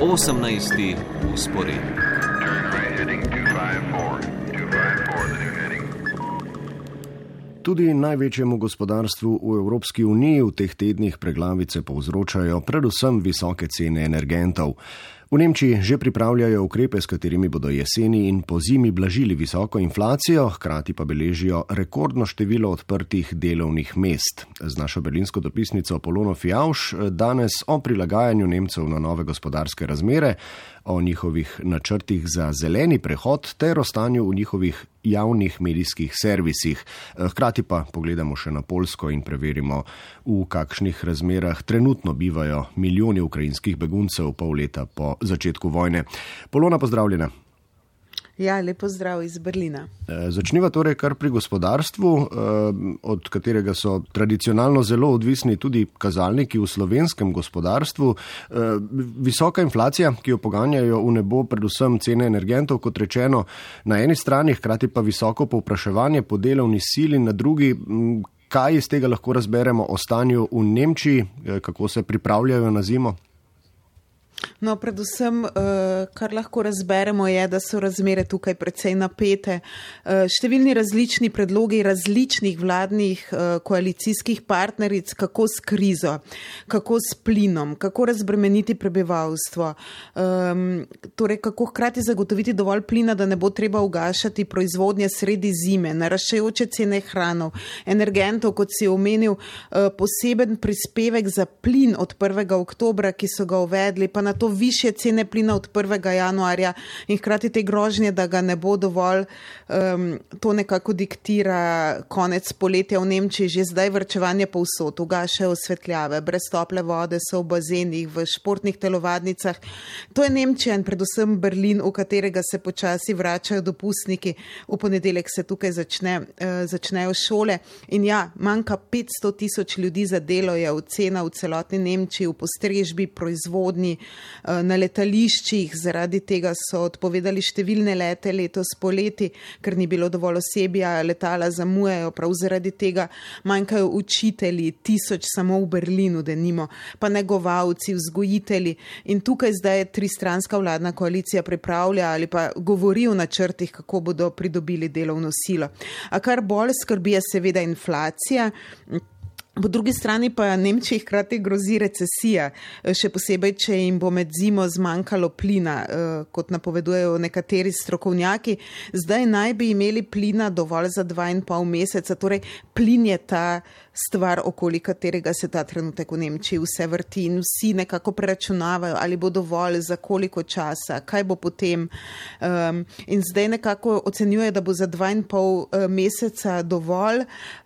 18. usporedni. Tudi največjemu gospodarstvu v Evropski uniji v teh tednih preglavice povzročajo predvsem visoke cene energentov. V Nemčiji že pripravljajo ukrepe, s katerimi bodo jeseni in po zimi blažili visoko inflacijo, hkrati pa beležijo rekordno število odprtih delovnih mest. Z našo berlinsko dopisnico Polono Fjauš danes o prilagajanju Nemcev na nove gospodarske razmere, o njihovih načrtih za zeleni prehod ter o stanju v njihovih javnih medijskih servisih. Hkrati pa pogledamo še na Polsko in preverimo, v kakšnih razmerah trenutno bivajo milijoni ukrajinskih beguncev pol leta po začetku vojne. Polona, pozdravljena. Ja, lepo zdrav iz Berlina. E, začniva torej kar pri gospodarstvu, e, od katerega so tradicionalno zelo odvisni tudi kazalniki v slovenskem gospodarstvu. E, visoka inflacija, ki jo poganjajo v nebo predvsem cene energentov, kot rečeno, na eni strani, hkrati pa visoko povpraševanje po delovni sili, na drugi. Kaj iz tega lahko razberemo o stanju v Nemčiji, kako se pripravljajo na zimo? No, predvsem, eh, kar lahko razberemo, je, da so razmere tukaj precej napete. Eh, številni različni predlogi različnih vladnih eh, koalicijskih partneric, kako s krizo, kako s plinom, kako razbremeniti prebivalstvo, ehm, torej kako hkrati zagotoviti dovolj plina, da ne bo treba ugašati proizvodnje sredi zime, naraščajoče cene hranov, energentov, kot si omenil, poseben prispevek za plin od 1. oktobra, ki so ga uvedli, pa na to više cene plina od 1. januarja in hkrati te grožnje, da ga ne bo dovolj, um, to nekako diktira konec poletja v Nemčiji, že zdaj vrčevanje povsod, ugašajo osvetljave, brez tople vode so v bazenih, v športnih telovadnicah. To je Nemčija in predvsem Berlin, v katerega se počasi vračajo dopustniki. V ponedeljek se tukaj začne, uh, začnejo šole in ja, manjka 500 tisoč ljudi za delo, je ocena v celotni Nemčiji, v postrežbi, proizvodni, Eh, na letališčih, zaradi tega so odpovedali številne lete letos poleti, ker ni bilo dovolj osebja, letala zamujajo, prav zaradi tega manjkajo učitelji, tisoč samo v Berlinu, da nimo, pa negovalci, vzgojitelji. In tukaj zdaj tristranska vladna koalicija pripravlja ali pa govori o načrtih, kako bodo pridobili delovno silo. A kar bolj skrbi je seveda inflacija. Po drugi strani pa Nemčiji hkrati grozi recesija, eh, še posebej, če jim bo med zimo zmanjkalo plina, eh, kot napovedujejo nekateri strokovnjaki. Zdaj naj bi imeli plina dovolj za dva in pol meseca, torej plin je ta stvar, okoli katerega se ta trenutek v Nemčiji vse vrti in vsi nekako preračunavajo, ali bo dovolj, za koliko časa, kaj bo potem. Um, in zdaj nekako ocenjuje, da bo za dva in pol uh, meseca dovolj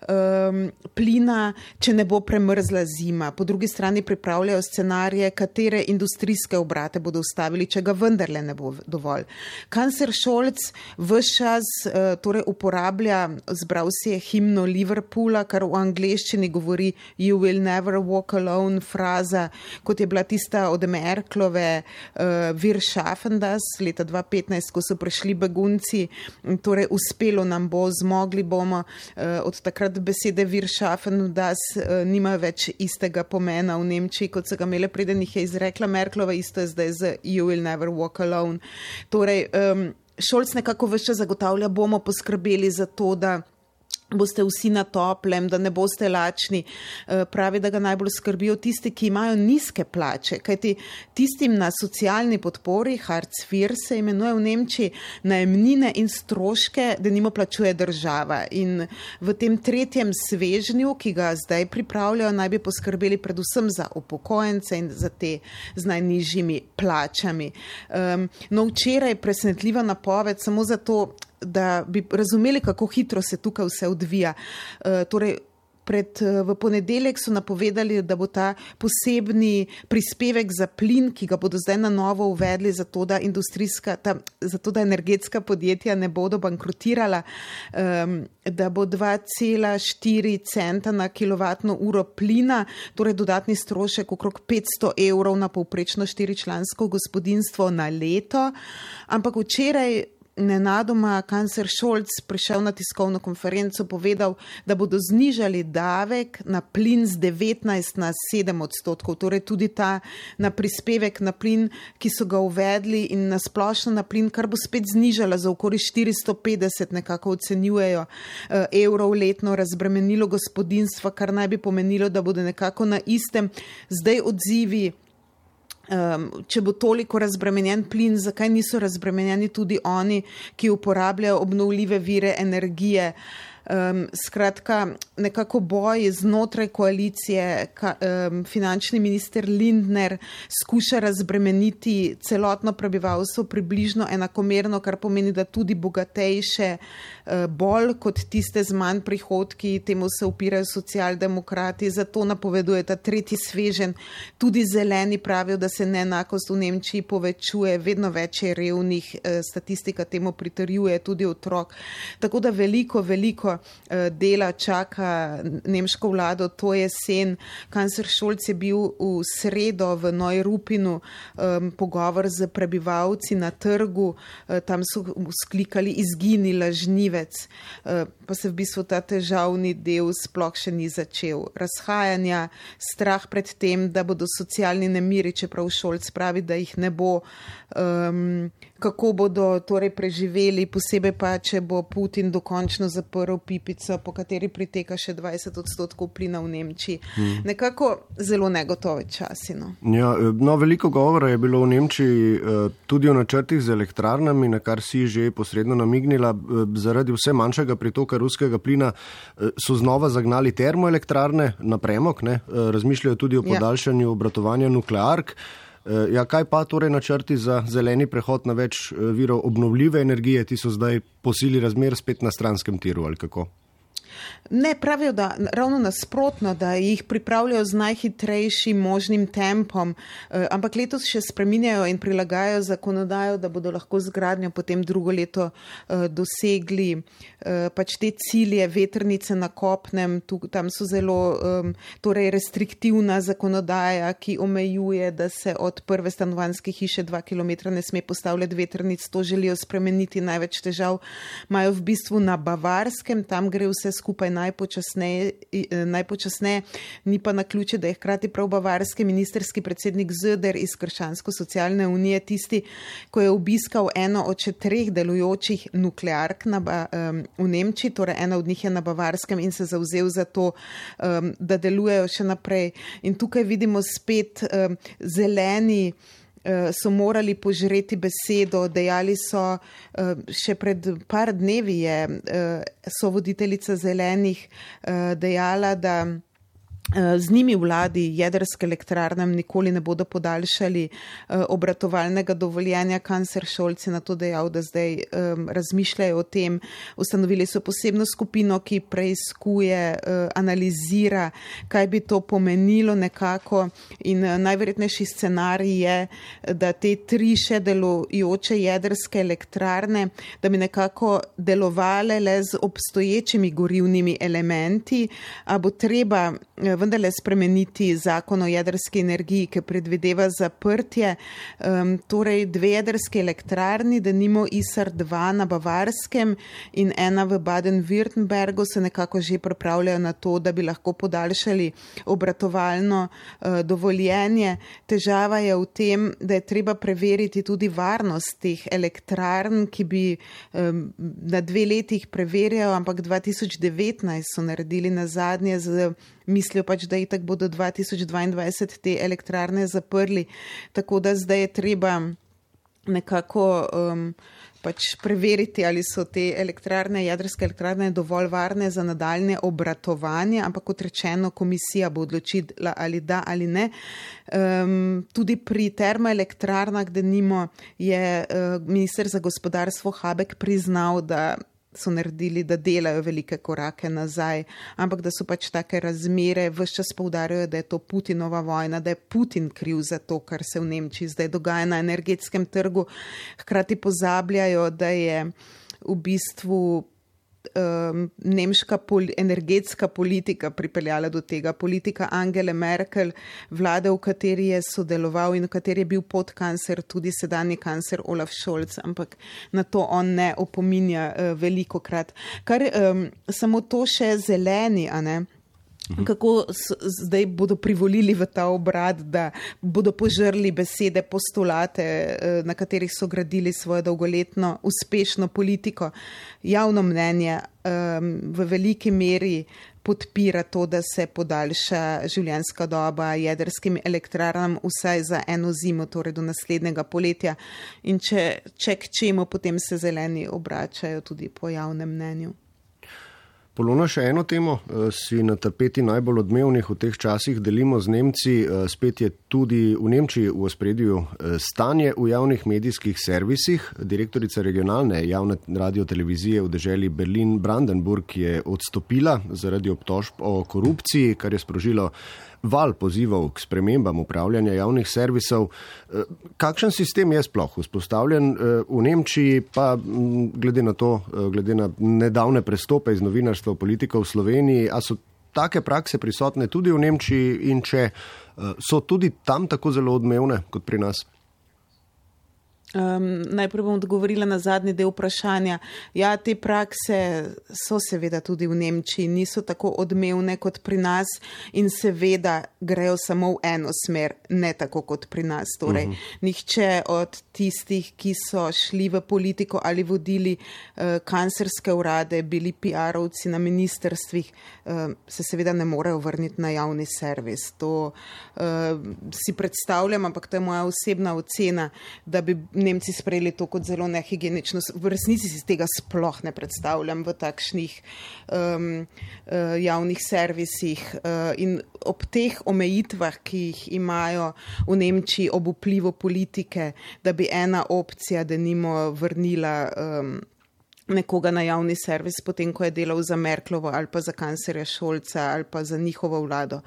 um, plina, če ne bo premrzla zima. Po drugi strani pripravljajo scenarije, katere industrijske obrate bodo ustavili, če ga vendarle ne bo dovolj. Kancer Šolc vse čas uh, torej uporablja, zbral si je himno Liverpoola, kar v angliščini angliščini govori You will never walk alone, fraza, kot je bila tista od Merklove, uh, Vir Schaffendas leta 2015, ko so prišli begunci, torej uspelo nam bo, zmogli bomo. Uh, od takrat besede Vir Schaffendas uh, nima več istega pomena v Nemčiji, kot so ga imele preden jih je izrekla Merklova, isto je zdaj z You will never walk alone. Torej, um, Šolc nekako vse zagotavlja, bomo poskrbeli za to, da boste vsi na toplem, da ne boste lačni. Eh, pravi, da ga najbolj skrbijo tisti, ki imajo nizke plače, kajti tistim na socialni podpori, Hartz IV se imenuje v Nemčiji, najemnine in stroške, da nimo plačuje država. In v tem tretjem svežnju, ki ga zdaj pripravljajo, naj bi poskrbeli predvsem za upokojence in za te z najnižjimi plačami. Um, no, včeraj presenetljiva napoved samo zato, da bi razumeli, kako hitro se tukaj vse odvija. Uh, torej, Pred, eh, v ponedeljek so napovedali, da bo ta posebni prispevek za plin, ki ga bodo zdaj na novo uvedli, zato da, ta, zato da energetska podjetja ne bodo bankrotirala, um, da bo 2,4 centa na kilovatno uro plina, torej dodatni strošek okrog 500 evrov na povprečno štiričlansko gospodinstvo na leto. Ampak včeraj nenadoma kancer Šolc prišel na tiskovno konferenco, povedal, da bodo znižali davek na plin z 19 na 7 odstotkov, torej tudi ta na prispevek na plin, ki so ga uvedli in na splošno na plin, kar bo spet znižala za okoli 450, nekako ocenjujejo, eh, evrov letno razbremenilo gospodinstva, kar naj bi pomenilo, da bodo nekako na istem. Zdaj odzivi um, če bo toliko razbremenjen plin, zakaj niso razbremenjeni tudi oni, ki uporabljajo obnovljive vire energije. Um, skratka, nekako boj znotraj koalicije, ka, um, finančni minister Lindner skuša razbremeniti celotno prebivalstvo približno enakomerno, kar pomeni, da tudi bogatejše uh, bolj kot tiste z manj prihodki, temu se upirajo socialdemokrati, zato napoveduje ta tretji svežen. Tudi zeleni pravijo, da se neenakost v Nemčiji povečuje, vedno več je revnih, uh, statistika temu pritrjuje, tudi otrok. Tako da veliko, veliko Eh, dela čaka nemško vlado to jesen. Kancer Šolc je bil v sredo v Neurupinu um, pogovor z prebivalci na trgu, uh, tam so sklikali izgini lažnivec, uh, pa se v bistvu ta težavni del sploh še ni začel. Razhajanja, strah pred tem, da bodo socialni nemiri, čeprav Šolc pravi, da jih ne bo. Um, kako bodo torej preživeli, posebej pa, če bo Putin dokončno zaprl pipico, po kateri priteka še 20 odstotkov plina v Nemčiji. Hmm. Nekako zelo negotove časi. No. Ja, no, veliko govora je bilo v Nemčiji eh, tudi o načrtih z elektrarnami, na kar si že posredno namignila. Eh, zaradi vse manjšega pritoka ruskega plina so znova zagnali termoelektrarne na premok, ne? razmišljajo tudi o ja. podaljšanju ja. obratovanja nukleark. Ja, kaj pa torej načrti za zeleni prehod na več eh, virov obnovljive energije, ti so zdaj posili razmer spet na stranskem tiru ali kako? Ne, pravijo, da ravno nasprotno, da jih pripravljajo z najhitrejšim možnim tempom, eh, ampak letos še spreminjajo in prilagajajo zakonodajo, da bodo lahko z gradnjo potem drugo leto eh, dosegli eh, pač te cilje vetrnice na kopnem. Tam so zelo torej restriktivna zakonodaja, ki omejuje, da se od prve stanovanske hiše dva km ne sme postavljati vetrnic. To želijo spremeniti. Največ težav imajo v bistvu na Bavarskem, tam gre vse skupaj najpočasneje, eh, najpočasneje, ni pa na ključe, da je hkrati prav bavarski ministerski predsednik Zöder iz Krščansko-socialne unije tisti, ko je obiskal eno od četreh delujočih nukleark na, um, v Nemčiji, torej ena od njih je na Bavarskem in se zauzel za to, um, da delujejo še naprej. In tukaj vidimo spet um, zeleni. Eh, so morali požreti besedo, dejali so, eh, še pred par dnevi je eh, so voditeljica zelenih dejala, da z njimi vladi jedrske elektrarne nikoli ne bodo podaljšali eh, obratovalnega dovoljenja. Kancer Šolc je na to dejal, da zdaj um, razmišljajo o tem. Ustanovili so posebno skupino, ki preizkuje, uh, analizira, kaj bi to pomenilo nekako. In uh, najverjetnejši scenarij je, da te tri še delujoče jedrske elektrarne, da bi nekako delovale le z obstoječimi gorivnimi elementi, a bo treba uh, vendarle spremeniti zakon o jedrski energiji, ki predvideva zaprtje. Um, torej, dve jedrske elektrarni, da nimo ISR 2 na Bavarskem in ena v Baden-Württembergu, se nekako že pripravljajo na to, da bi lahko podaljšali obratovalno uh, dovoljenje. Težava je v tem, da je treba preveriti tudi varnost teh elektrarn, ki bi um, na dve letih preverjal, ampak 2019 so naredili na zadnje z mislijo pač, da itak bodo 2022 te elektrarne zaprli, tako da zdaj je treba nekako um, pač preveriti, ali so te elektrarne, jedrske elektrarne dovolj varne za nadaljne obratovanje, ampak kot rečeno, komisija bo odločila ali da ali ne. Um, tudi pri termoelektrarnah, da nimo, je uh, minister za gospodarstvo Habek priznal, da so naredili, da delajo velike korake nazaj, ampak da so pač take razmere, vse čas poudarjajo, da je to Putinova vojna, da je Putin kriv za to, kar se v Nemčiji zdaj dogaja na energetskem trgu. Hkrati pozabljajo, da je v bistvu um, nemška pol energetska politika pripeljala do tega. Politika Angele Merkel, vlade, v kateri je sodeloval in v kateri je bil podkancer tudi sedanji kancer Olaf Scholz, ampak na to on ne opominja uh, veliko krat. Kar um, samo to še zeleni, a ne. Mhm. Kako zdaj bodo privolili v ta obrat, da bodo požrli besede, postulate, eh, na katerih so gradili svojo dolgoletno uspešno politiko. Javno mnenje um, v veliki meri podpira to, da se podaljša življenjska doba jedrskim elektrarnam vsaj za eno zimo, torej do naslednjega poletja. In če, če k čemu, potem se zeleni obračajo tudi po javnem mnenju. Polona, še eno temo eh, si na tapeti najbolj odmevnih v teh časih delimo z Nemci. Eh, spet je tudi v Nemčiji v ospredju eh, stanje v javnih medijskih servisih. Direktorica regionalne javne radiotelevizije v deželi Berlin-Brandenburg je odstopila zaradi obtožb o korupciji, kar je sprožilo val pozivov k spremembam upravljanja javnih servisov. Kakšen sistem je sploh vzpostavljen v Nemčiji, pa glede na to, glede na nedavne prestope iz novinarstva v politiko v Sloveniji, a so take prakse prisotne tudi v Nemčiji in če so tudi tam tako zelo odmevne kot pri nas? Um, najprej bom odgovorila na zadnji del vprašanja. Ja, te prakse so seveda tudi v Nemčiji, niso tako odmevne kot pri nas in seveda grejo samo v eno smer, ne tako kot pri nas. Torej, uh mhm. -huh. nihče od tistih, ki so šli v politiko ali vodili uh, kancerske urade, bili PR-ovci na ministerstvih, uh, se seveda ne morejo vrniti na javni servis. To uh, si predstavljam, ampak to je moja osebna ocena, da bi Nemci sprejeli to kot zelo nehigienično. V resnici si tega sploh ne predstavljam v takšnih um, uh, javnih servisih. Uh, in ob teh omejitvah, ki jih imajo v Nemčiji ob vplivu politike, da bi ena opcija, da nimo vrnila. Um, nekoga na javni servis, potem ko je delal za Merklovo ali pa za kancerja Šolca ali pa za njihovo vlado.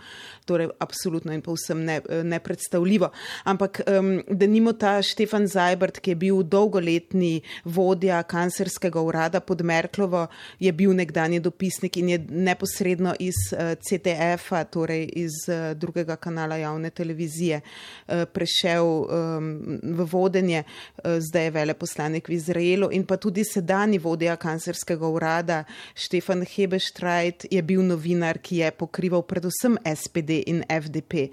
Torej, apsolutno in povsem ne, nepredstavljivo. Ampak, um, da nimo ta Štefan Zajbert, ki je bil dolgoletni vodja kancerskega urada pod Merklovo, je bil nekdani dopisnik in je neposredno iz uh, eh, CTF-a, torej iz uh, drugega kanala javne televizije, uh, prešel um, v vodenje, uh, zdaj je veleposlanik v Izraelu in pa tudi sedajni vodja kancerskega urada Štefan Hebeštrajt je bil novinar, ki je pokrival predvsem SPD in FDP.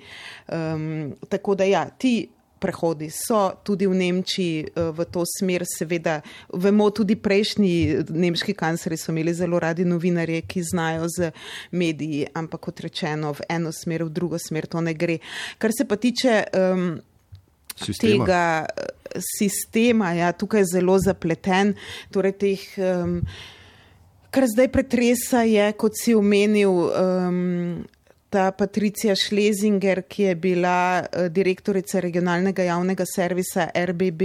Um, tako da ja, ti. Prehodi so tudi v Nemčiji uh, v to smer, seveda. Vemo, tudi prejšnji nemški kancleri so imeli zelo radi novinarje, ki znajo z mediji, ampak kot rečeno, v eno smer, v drugo smer to ne gre. Kar se pa tiče um, sistema. tega sistema, ja, tukaj zelo zapleten. Torej teh, um, kar zdaj pretresa, je, kot si omenil, um, ta Patricija Šlezinger, ki je bila eh, direktorica regionalnega javnega servisa RBB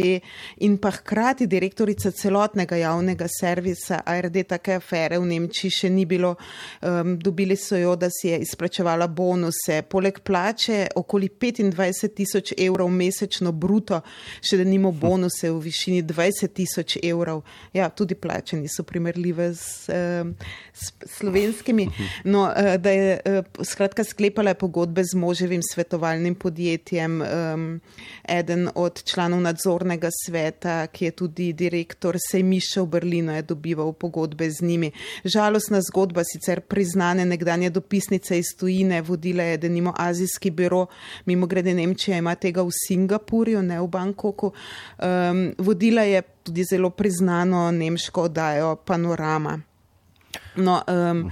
in pa hkrati direktorica celotnega javnega servisa ARD, take afere v Nemčiji še ni bilo. Um, dobili so jo, da si je izplačevala bonuse. Poleg plače okoli 25 tisoč evrov mesečno bruto, še da nimo bonuse v višini 20 tisoč evrov. Ja, tudi plače niso primerljive s, um, s slovenskimi. No, uh, da je, uh, skratka, skratka, sklepala je pogodbe z moževim svetovalnim podjetjem, um, eden od članov nadzornega sveta, ki je tudi direktor sejmišča v Berlinu, je dobival pogodbe z njimi. Žalostna zgodba, sicer priznane nekdanje dopisnice iz tujine, vodila je denimo azijski biro, mimo grede Nemčija ima tega v Singapurju, ne v Bangkoku. Um, vodila je tudi zelo priznano nemško oddajo Panorama. No, um,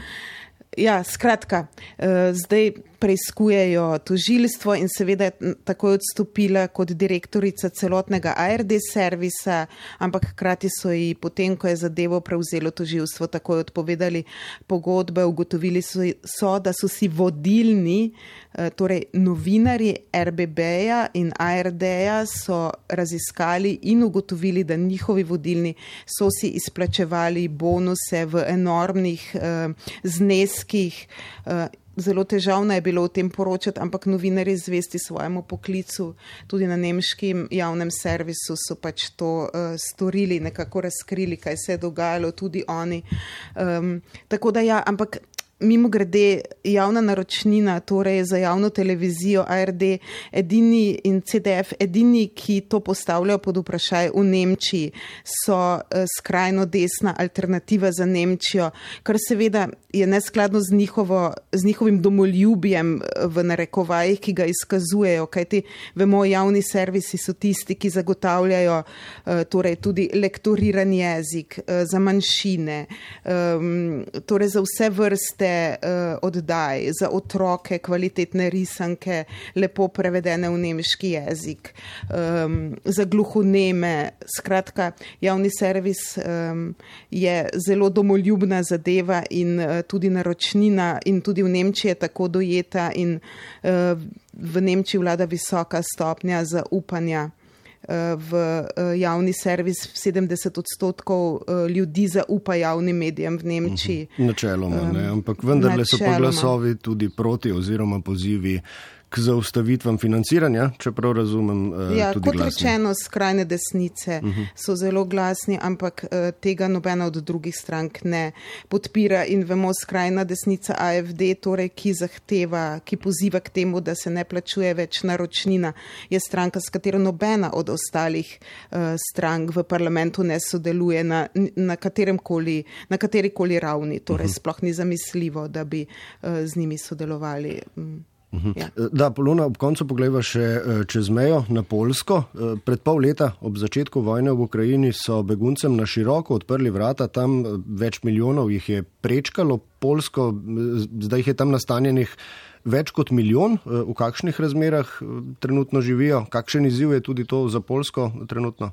Ja, skratka, uh, zdaj preizkujejo tožilstvo in seveda je takoj odstopila kot direktorica celotnega ARD servisa, ampak hkrati so ji potem, ko je zadevo prevzelo tožilstvo, takoj odpovedali pogodbe, ugotovili so, so da so si vodilni, eh, torej novinari RBB-ja in ARD-ja so raziskali in ugotovili, da njihovi vodilni so si izplačevali bonuse v enormnih uh, zneskih. Uh, zelo težavno je bilo o tem poročati, ampak novinari zvesti svojemu poklicu, tudi na nemškem javnem servisu so pač to uh, storili, nekako razkrili, kaj se je dogajalo, tudi oni. Um, tako da ja, ampak Mimo grede, javna naročnina, torej za javno televizijo ARD edini in CDF, edini, ki to postavljajo pod vprašaj v Nemčiji, so eh, skrajno desna alternativa za Nemčijo, kar seveda je neskladno z, njihovo, z njihovim domoljubjem eh, v narekovajih, ki ga izkazujejo, kajti vemo, javni servisi so tisti, ki zagotavljajo eh, torej tudi lektoriran jezik za manjšine, ehm, torej za vse vrste vrste uh, oddaj za otroke, kvalitetne risanke, lepo prevedene v nemški jezik, um, za gluhoneme. Skratka, javni servis um, je zelo domoljubna zadeva in uh, tudi naročnina in tudi v Nemčiji je tako dojeta in uh, v Nemčiji vlada visoka stopnja zaupanja v eh, javni servis 70 odstotkov eh, ljudi zaupa javnim medijem v Nemčiji. Mhm. Načeloma, ne, ampak vendarle so pa glasovi tudi proti oziroma pozivi k zaustavitvam financiranja, čeprav razumem. Uh, ja, kot glasni. rečeno, skrajne desnice uh. -huh. so zelo glasni, ampak uh, tega nobena od drugih strank ne podpira. In vemo, skrajna desnica AFD, torej, ki zahteva, ki poziva k temu, da se ne plačuje več naročnina, je stranka, s katero nobena od ostalih uh, strank v parlamentu ne sodeluje na, na, koli, na kateri koli ravni. Torej, uh mhm. -huh. sploh ni zamisljivo, da bi uh, z njimi sodelovali. Um. Mhm. Ja. Da, Polona, ob koncu pogledaj še eh, čez mejo na Polsko. Eh, pred pol leta, ob začetku vojne v Ukrajini, so beguncem na široko odprli vrata, tam eh, več milijonov jih je prečkalo Polsko, zdaj jih je tam nastanjenih več kot milijon. V kakšnih razmerah trenutno živijo, kakšen izziv je tudi to za Polsko trenutno?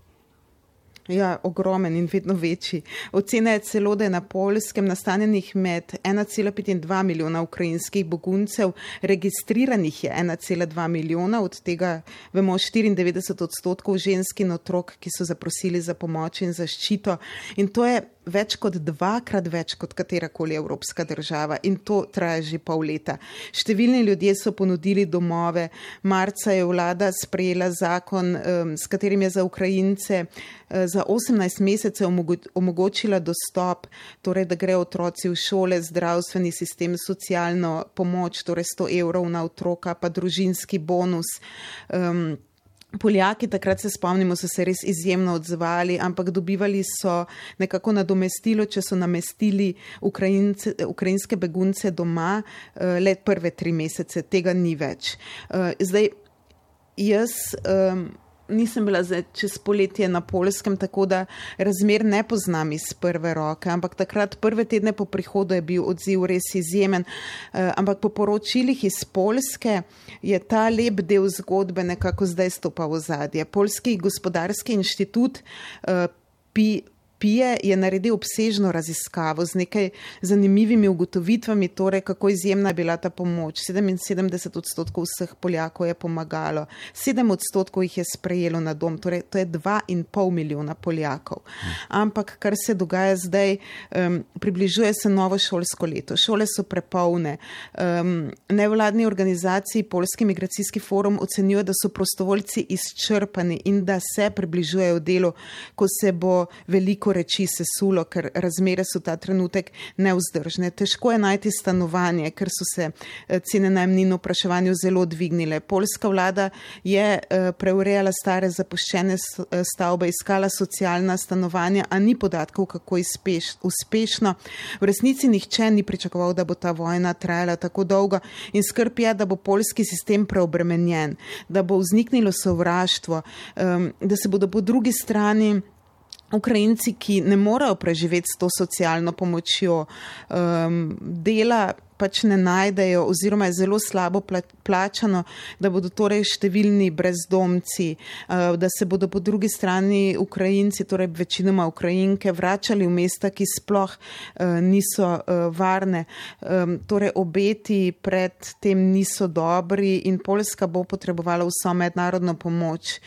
Ja, ogromen in vedno večji. Ocena je celo, da je na polskem nastanjenih med 1,5 in 2 milijona ukrajinskih beguncev, registriranih je 1,2 milijona, od tega vemo 94 odstotkov žensk in otrok, ki so zaprosili za pomoč in zaščito. In to je več kot dvakrat več kot katerakoli evropska država in to traja že pol leta. Številni ljudje so ponudili domove. Marca je vlada sprejela zakon, s katerim je za Ukrajince eh, za 18 mesecev omogočila dostop, torej da gre otroci v šole, zdravstveni sistem, socialno pomoč, torej 100 evrov na otroka, pa družinski bonus. Um, Poljaki, takrat se spomnimo, so se res izjemno odzvali, ampak dobivali so nekako nadomestilo, če so namestili Ukrajince, ukrajinske begunce doma, eh, le prve tri mesece, tega ni več. Eh, zdaj, jaz. Um, nisem bila zdaj čez poletje na polskem, tako da razmer ne poznam iz prve roke, ampak takrat prve tedne po prihodu je bil odziv res izjemen. Uh, ampak po poročilih iz Polske je ta lep del zgodbe nekako zdaj stopa v zadje. Polski gospodarski inštitut uh, pi, Pije je naredil obsežno raziskavo z nekaj zanimivimi ugotovitvami, torej kako izjemna je bila ta pomoč. 77 odstotkov vseh Poljakov je pomagalo, 7 odstotkov jih je sprejelo na dom, torej to je 2,5 milijona Poljakov. Ampak kar se dogaja zdaj, um, približuje se novo šolsko leto. Šole so prepolne. Um, nevladni organizaciji Polski migracijski forum ocenjuje, da so prostovoljci izčrpani in da se približujejo delu, ko se bo veliko reči sesulo, ker razmere so ta trenutek neuzdržne. Težko je najti stanovanje, ker so se eh, cene najemnin v vpraševanju zelo dvignile. Polska vlada je eh, preurejala stare zapuščene eh, stavbe, iskala socialna stanovanja, a ni podatkov, kako izpeš, uspešno. V resnici nihče ni pričakoval, da bo ta vojna trajala tako dolgo in skrb je, da bo polski sistem preobremenjen, da bo vzniknilo sovraštvo, ehm, da se bodo po drugi strani Ukrajinci, ki ne morejo preživeti s to socialno pomočjo, um, dela pač ne najdejo oziroma je zelo slabo plačano, da bodo torej številni brezdomci, eh, da se bodo po drugi strani Ukrajinci, torej večinoma Ukrajinke, vračali v mesta, ki sploh eh, niso eh, varne. Torej obeti pred tem niso dobri in Poljska bo potrebovala vso mednarodno pomoč,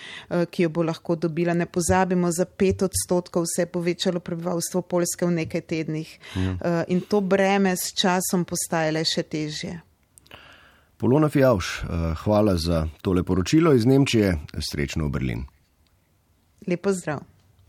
ki jo bo lahko dobila. Ne pozabimo, za pet odstotkov se je povečalo prebivalstvo Poljske v nekaj tednih. Ja. In to breme s časom postaje postaje le še težje. Polona Fjavš, hvala za tole poročilo iz Nemčije, srečno v Berlin. Lepo zdrav.